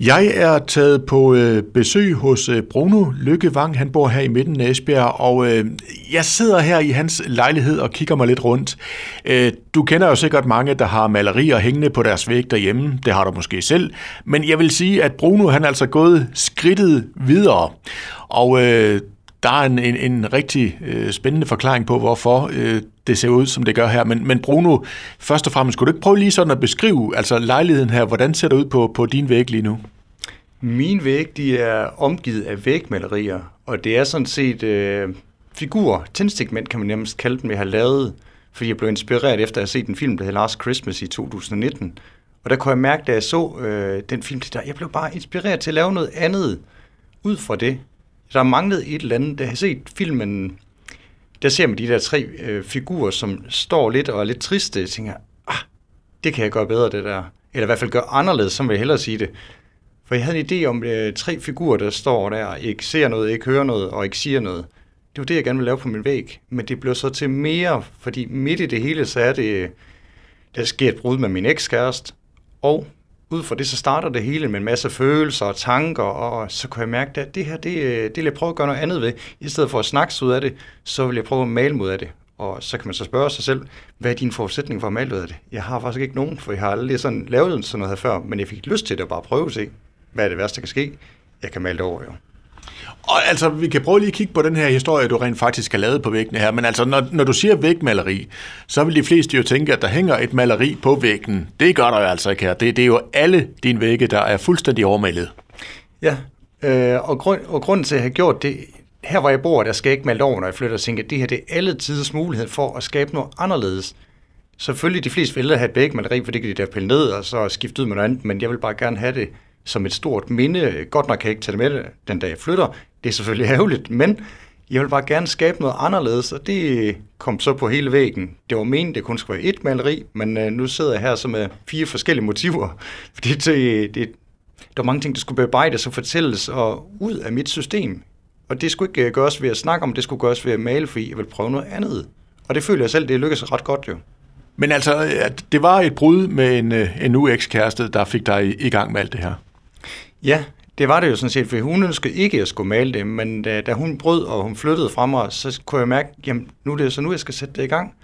Jeg er taget på øh, besøg hos øh, Bruno Lykkevang. Han bor her i midten af Esbjerg, og øh, jeg sidder her i hans lejlighed og kigger mig lidt rundt. Øh, du kender jo sikkert mange, der har malerier hængende på deres væg derhjemme. Det har du måske selv. Men jeg vil sige, at Bruno han er altså gået skridtet videre. Og øh, der er en, en, en rigtig øh, spændende forklaring på, hvorfor øh, det ser ud, som det gør her. Men, men Bruno, først og fremmest, skulle du ikke prøve lige sådan at beskrive altså lejligheden her? Hvordan ser det ud på, på din væg lige nu? Min væg, de er omgivet af vægmalerier, og det er sådan set øh, figurer, tændstikmænd kan man nærmest kalde dem, jeg har lavet, fordi jeg blev inspireret efter at have set en film, der hedder Last Christmas i 2019. Og der kunne jeg mærke, da jeg så øh, den film, der, jeg blev bare inspireret til at lave noget andet ud fra det. Der manglede et eller andet. Da jeg har set filmen, der ser man de der tre øh, figurer, som står lidt og er lidt triste. Jeg tænker, ah, det kan jeg gøre bedre, det der. Eller i hvert fald gøre anderledes, som vil jeg hellere sige det. For jeg havde en idé om øh, tre figurer, der står der, ikke ser noget, ikke hører noget og ikke siger noget. Det var det, jeg gerne ville lave på min væg. Men det blev så til mere, fordi midt i det hele, så er det, øh, der sker et brud med min ekskæreste, og ud fra det, så starter det hele med en masse følelser og tanker, og så kunne jeg mærke, at det her, det, øh, det vil jeg prøve at gøre noget andet ved. I stedet for at snakke ud af det, så vil jeg prøve at male mod af det. Og så kan man så spørge sig selv, hvad er din forudsætning for at male ud af det? Jeg har faktisk ikke nogen, for jeg har aldrig sådan lavet sådan noget her før, men jeg fik lyst til det at bare prøve at se, hvad er det værste, der kan ske? Jeg kan male det over, jo. Og altså, vi kan prøve lige at kigge på den her historie, du rent faktisk har lavet på væggene her. Men altså, når, når du siger vægmaleri, så vil de fleste jo tænke, at der hænger et maleri på væggen. Det gør der jo altså ikke her. Det, det er jo alle dine vægge, der er fuldstændig overmalet. Ja, øh, og, grund, og grunden til, at jeg har gjort det, her hvor jeg bor, der skal jeg ikke male over, når jeg flytter, og tænke, at det her det er alle tiders mulighed for at skabe noget anderledes. Selvfølgelig de fleste vil have et vægmaleri, for det kan de da pille ned og så skifte ud med noget andet, men jeg vil bare gerne have det som et stort minde. Godt nok kan jeg ikke tage det med den dag jeg flytter. Det er selvfølgelig ærgerligt, men jeg vil bare gerne skabe noget anderledes, og det kom så på hele væggen. Det var meningen, det kun skulle være et maleri, men øh, nu sidder jeg her så med fire forskellige motiver. Fordi det, det, der var mange ting, der skulle bearbejdes og fortælles og ud af mit system. Og det skulle ikke øh, gøres ved at snakke om, det skulle gøres ved at male, fordi jeg vil prøve noget andet. Og det føler jeg selv, det lykkedes ret godt jo. Men altså, øh, det var et brud med en, en UX-kæreste, der fik dig i gang med alt det her. Ja, det var det jo sådan set, for hun ønskede ikke at skulle male det, men da, da hun brød, og hun flyttede fra mig, så kunne jeg mærke, jamen nu er det så nu, jeg skal sætte det i gang.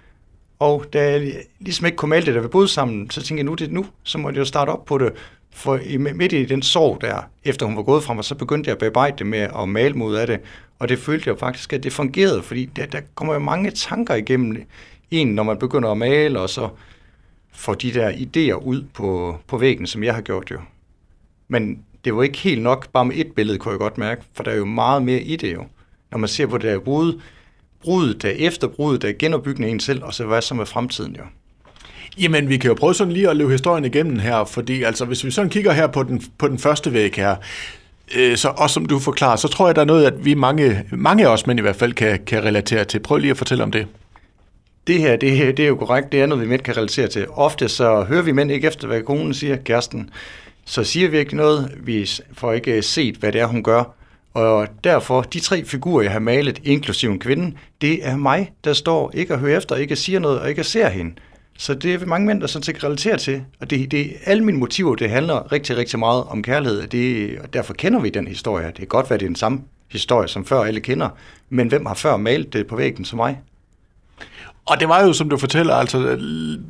Og da jeg ligesom ikke kunne male det, da vi boede sammen, så tænkte jeg, nu er det nu, så må jeg jo starte op på det. For i, midt i den sorg der, efter hun var gået fra mig, så begyndte jeg at bearbejde det med at male mod af det. Og det følte jeg faktisk, at det fungerede, fordi der, der kommer jo mange tanker igennem en, når man begynder at male, og så får de der idéer ud på, på væggen, som jeg har gjort jo. Men det var ikke helt nok bare med et billede, kunne jeg godt mærke, for der er jo meget mere i det jo. Når man ser på det der brud, brudet der efter brudet, der genopbygning af en selv, og så hvad som er fremtiden jo. Jamen, vi kan jo prøve sådan lige at løbe historien igennem her, fordi altså, hvis vi sådan kigger her på den, på den første væg her, øh, så, og som du forklarer, så tror jeg, der er noget, at vi mange, mange af os mænd i hvert fald kan, kan relatere til. Prøv lige at fortælle om det. Det her, det, det er jo korrekt, det er noget, vi mænd kan relatere til. Ofte så hører vi mænd ikke efter, hvad konen siger, kæresten så siger vi ikke noget, vi får ikke øh, set, hvad det er, hun gør. Og derfor, de tre figurer, jeg har malet, inklusive en kvinde, det er mig, der står ikke at høre efter, ikke at sige noget og ikke at se hende. Så det er mange mænd, der sådan set relaterer til. Og det, det, alle mine motiver, det handler rigtig, rigtig meget om kærlighed. Det, og derfor kender vi den historie. Det kan godt være, det er den samme historie, som før alle kender. Men hvem har før malet det på væggen som mig? Og det var jo, som du fortæller, altså,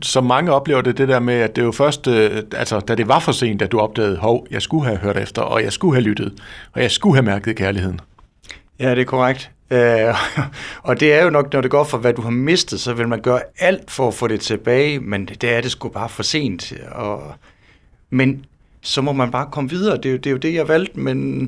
som mange oplever det, det der med, at det jo først, øh, altså, da det var for sent, at du opdagede, hov, jeg skulle have hørt efter, og jeg skulle have lyttet, og jeg skulle have mærket kærligheden. Ja, det er korrekt. Øh, og det er jo nok, når det går for, hvad du har mistet, så vil man gøre alt for at få det tilbage, men det er det sgu bare for sent. Og, men så må man bare komme videre. Det er, jo, det er jo det, jeg valgte, men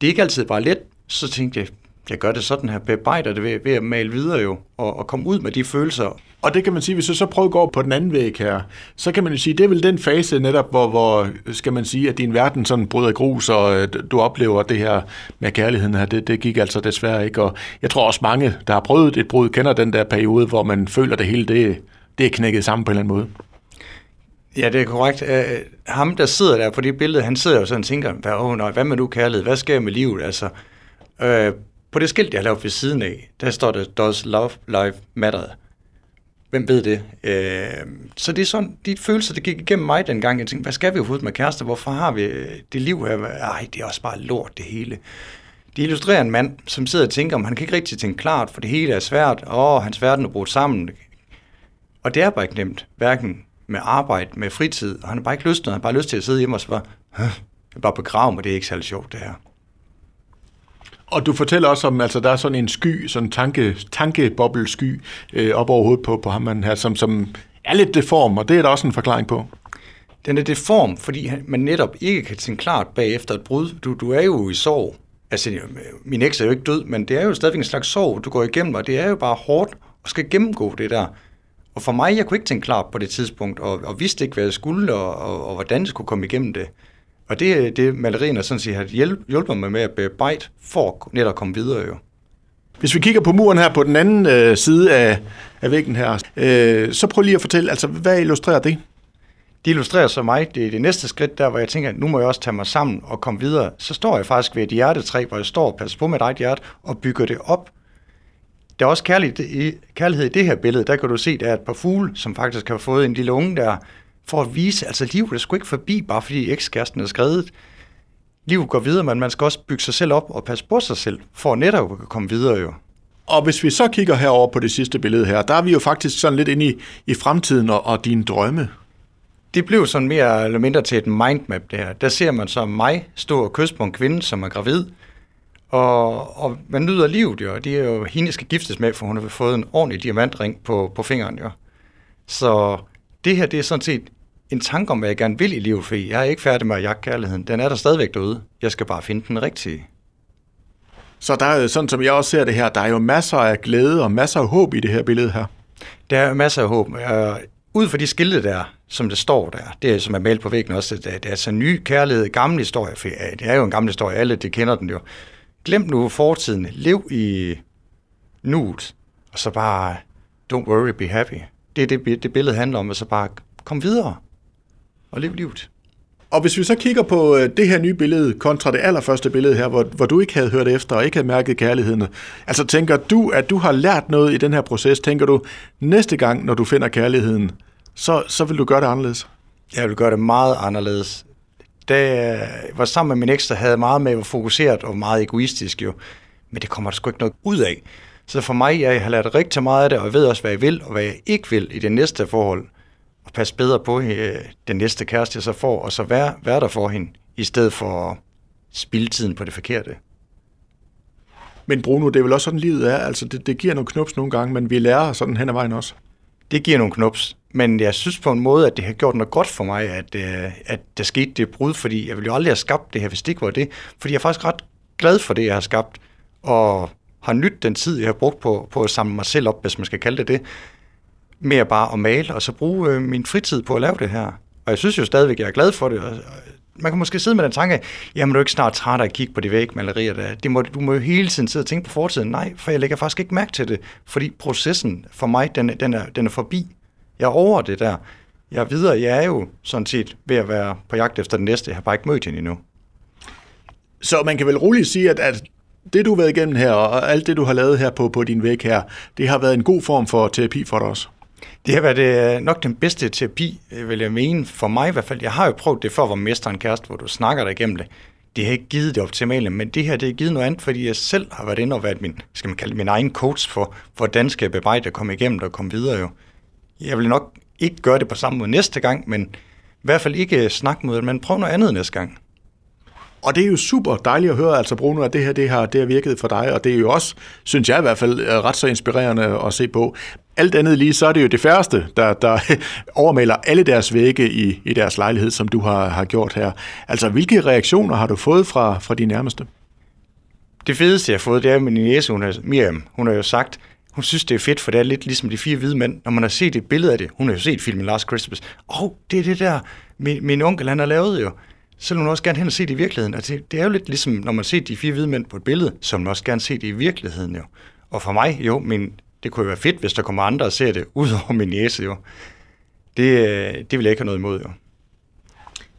det er ikke altid bare let. Så tænkte jeg, jeg gør det sådan her, bearbejder det ved, ved at male videre jo, og, og komme ud med de følelser. Og det kan man sige, hvis du så prøver at gå på den anden væg her, så kan man jo sige, det er vel den fase netop, hvor, hvor skal man sige, at din verden sådan bryder grus, og øh, du oplever det her med kærligheden her, det, det gik altså desværre ikke. Og jeg tror også mange, der har prøvet et brud, kender den der periode, hvor man føler det hele, det, det er knækket sammen på en eller anden måde. Ja, det er korrekt. Uh, ham, der sidder der på det billede, han sidder jo sådan og tænker, hvad, oh, nej, hvad med nu kærlighed? Hvad sker med livet? Altså, uh, på det skilt, jeg har lavet ved siden af, der står der, does love life matter? Hvem ved det? Øh, så det er sådan, de følelser, der gik igennem mig dengang. Jeg tænkte, hvad skal vi overhovedet med kærester? Hvorfor har vi øh, det liv her? Ej, det er også bare lort, det hele. De illustrerer en mand, som sidder og tænker, om han kan ikke rigtig tænke klart, for det hele er svært. Åh, hans verden er brudt sammen. Og det er bare ikke nemt, hverken med arbejde, med fritid, og han har bare ikke lyst til Han har bare lyst til at sidde hjemme og så bare, bare begrave mig, det er ikke særlig sjovt, det her. Og du fortæller også om, altså der er sådan en sky, sådan en tanke, tankebobbelsky øh, op over hovedet på, på ham her, som, som er lidt deform, og det er der også en forklaring på. Den er deform, fordi man netop ikke kan tænke klart bagefter et brud. Du, du er jo i sorg. Altså, min eks er jo ikke død, men det er jo stadigvæk en slags sorg, du går igennem, og det er jo bare hårdt at skal gennemgå det der. Og for mig, jeg kunne ikke tænke klart på det tidspunkt, og, og vidste ikke, hvad jeg skulle, og, og, og hvordan jeg skulle komme igennem det. Og det det malerien sådan set har hjulpet mig med at bearbejde for netop at komme videre jo. Hvis vi kigger på muren her på den anden øh, side af, af væggen her, øh, så prøv lige at fortælle, altså hvad illustrerer det? Det illustrerer så mig, det er det næste skridt der, hvor jeg tænker, nu må jeg også tage mig sammen og komme videre. Så står jeg faktisk ved et hjertetræ, hvor jeg står og passer på mit eget hjerte og bygger det op. Der er også kærlighed, kærlighed i det her billede. Der kan du se, der er et par fugle, som faktisk har fået en lille unge der, for at vise, altså livet er sgu ikke forbi, bare fordi ekskæresten er skrevet. Livet går videre, men man skal også bygge sig selv op og passe på sig selv, for netop at komme videre jo. Og hvis vi så kigger herover på det sidste billede her, der er vi jo faktisk sådan lidt inde i, i fremtiden og, og dine drømme. Det blev sådan mere eller mindre til et mindmap det her. Der ser man så mig stå og kysse på en kvinde, som er gravid, og, og man nyder livet jo, det er jo hende, skal giftes med, for hun har fået en ordentlig diamantring på, på fingeren jo. Så det her, det er sådan set en tanke om, hvad jeg gerne vil i livet, for jeg er ikke færdig med at jagte kærligheden. Den er der stadigvæk derude. Jeg skal bare finde den rigtige. Så der er sådan som jeg også ser det her, der er jo masser af glæde og masser af håb i det her billede her. Der er masser af håb. Uh, ud fra de skilte der, som det står der, det er som er malet på væggen også, det er, det er altså ny kærlighed, gammel historie, for ja, det er jo en gammel historie, alle de kender den jo. Glem nu fortiden, lev i nuet, og så bare, don't worry, be happy. Det er det, det billede handler om, og så bare kom videre og lev livet. Og hvis vi så kigger på øh, det her nye billede kontra det allerførste billede her, hvor, hvor du ikke havde hørt efter og ikke havde mærket kærligheden, altså tænker du, at du har lært noget i den her proces? Tænker du, næste gang, når du finder kærligheden, så, så vil du gøre det anderledes? Jeg vil gøre det meget anderledes. Da jeg var sammen med min ekstra, havde meget med at fokuseret og meget egoistisk jo. Men det kommer der sgu ikke noget ud af. Så for mig, jeg har lært rigtig meget af det, og jeg ved også, hvad jeg vil og hvad jeg ikke vil i det næste forhold og passe bedre på øh, den næste kæreste, jeg så får, og så være, være der for hende, i stedet for at spilde tiden på det forkerte. Men Bruno, det er vel også sådan, livet er. Altså, det, det giver nogle knups nogle gange, men vi lærer sådan hen ad vejen også. Det giver nogle knups, men jeg synes på en måde, at det har gjort noget godt for mig, at, øh, at der skete det brud, fordi jeg ville jo aldrig have skabt det her, hvis det ikke var det. Fordi jeg er faktisk ret glad for det, jeg har skabt, og har nydt den tid, jeg har brugt på, på at samle mig selv op, hvis man skal kalde det det mere bare at male, og så bruge øh, min fritid på at lave det her. Og jeg synes jo stadigvæk, jeg er glad for det. Og, man kan måske sidde med den tanke, jamen du er ikke snart træt af at kigge på de vægmalerier der. Det må, du må jo hele tiden sidde og tænke på fortiden. Nej, for jeg lægger faktisk ikke mærke til det, fordi processen for mig, den, den, er, den er forbi. Jeg er over det der. Jeg er videre. Jeg er jo sådan set ved at være på jagt efter den næste. Jeg har bare ikke mødt hende endnu. Så man kan vel roligt sige, at, at det du har været igennem her, og alt det du har lavet her på, på din væg her, det har været en god form for terapi for dig også? Det har været øh, nok den bedste terapi, øh, vil jeg mene, for mig i hvert fald. Jeg har jo prøvet det før, hvor mesteren mester en kæreste, hvor du snakker dig igennem det. Det har ikke givet det optimale, men det her det har givet noget andet, fordi jeg selv har været inde og været min, skal man kalde min egen coach for, hvordan skal jeg bebrejde at komme igennem det og komme videre jo. Jeg vil nok ikke gøre det på samme måde næste gang, men i hvert fald ikke øh, snakke mod det, men prøv noget andet næste gang. Og det er jo super dejligt at høre, altså Bruno, at det her det har, det har virket for dig, og det er jo også, synes jeg i hvert fald, øh, ret så inspirerende at se på. Alt andet lige, så er det jo det færreste, der, der overmaler alle deres vægge i, i deres lejlighed, som du har, har gjort her. Altså, hvilke reaktioner har du fået fra, fra de nærmeste? Det fedeste, jeg har fået, det er min næse, hun har, Miriam, hun har jo sagt, hun synes, det er fedt, for det er lidt ligesom de fire hvide mænd. Når man har set et billede af det, hun har jo set filmen Last Christmas. Åh, oh, det er det der, min, min onkel han har lavet jo så vil også gerne hen og se det i virkeligheden. Altså, det er jo lidt ligesom, når man ser de fire hvide mænd på et billede, så man også gerne se det i virkeligheden jo. Og for mig, jo, men det kunne jo være fedt, hvis der kommer andre og ser det, ud over min næse jo. Det, øh, det vil jeg ikke have noget imod jo.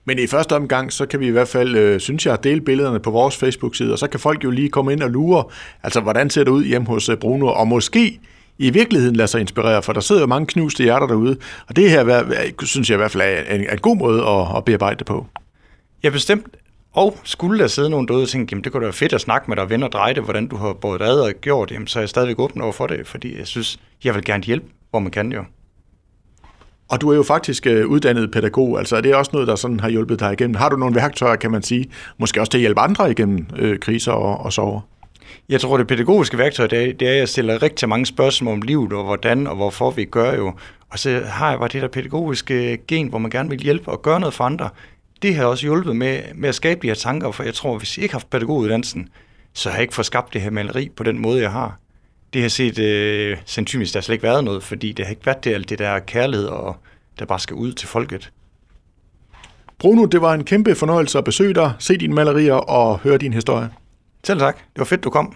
Men i første omgang, så kan vi i hvert fald, øh, synes jeg, dele billederne på vores Facebook-side, og så kan folk jo lige komme ind og lure, altså hvordan ser det ud hjemme hos øh, Bruno, og måske i virkeligheden lader sig inspirere, for der sidder jo mange knuste hjerter derude, og det her synes jeg i hvert fald er en, en god måde at, at bearbejde det på. Ja, bestemt. Og skulle der sidde nogen derude og tænke, jamen det kunne da være fedt at snakke med dig vende og dreje det, hvordan du har båret ad og gjort, jamen så er jeg stadigvæk åben over for det, fordi jeg synes, jeg vil gerne hjælpe, hvor man kan jo. Og du er jo faktisk øh, uddannet pædagog, altså er det også noget, der sådan har hjulpet dig igennem? Har du nogle værktøjer, kan man sige, måske også til at hjælpe andre igennem øh, kriser og, og sorger? Jeg tror, det pædagogiske værktøj, det er, det er, at jeg stiller rigtig mange spørgsmål om livet, og hvordan og hvorfor vi gør jo. Og så har jeg bare det der pædagogiske gen, hvor man gerne vil hjælpe og gøre noget for andre. Det har også hjulpet med, med at skabe de her tanker, for jeg tror, hvis jeg ikke har haft pædagoguddannelsen, så har jeg ikke fået skabt det her maleri på den måde, jeg har. Det har set øh, sandsynligvis, der har slet ikke været noget, fordi det har ikke været det, alt det der kærlighed, og der bare skal ud til folket. Bruno, det var en kæmpe fornøjelse at besøge dig, se dine malerier og høre din historie. Selv tak. Det var fedt, du kom.